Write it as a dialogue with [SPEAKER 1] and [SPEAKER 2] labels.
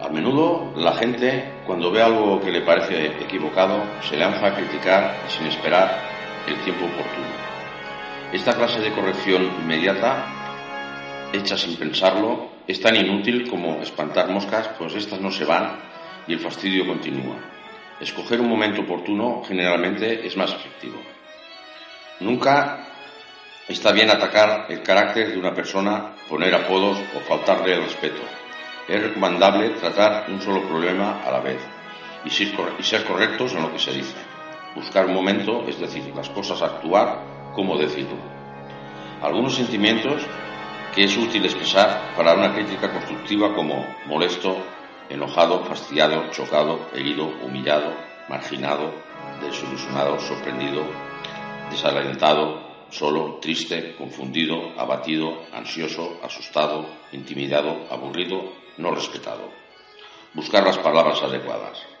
[SPEAKER 1] A menudo la gente, cuando ve algo que le parece equivocado, se lanza a criticar sin esperar el tiempo oportuno. Esta clase de corrección inmediata, hecha sin pensarlo, es tan inútil como espantar moscas, pues estas no se van y el fastidio continúa. Escoger un momento oportuno generalmente es más efectivo. Nunca está bien atacar el carácter de una persona, poner apodos o faltarle el respeto. Es recomendable tratar un solo problema a la vez y ser correctos en lo que se dice. Buscar un momento, es decir, las cosas actuar como decirlo. Algunos sentimientos que es útil expresar para una crítica constructiva como molesto, enojado, fastidiado, chocado, herido, humillado, marginado, desilusionado, sorprendido, desalentado, solo, triste, confundido, abatido, ansioso, asustado, intimidado, aburrido, no respetado. Buscar las palabras adecuadas.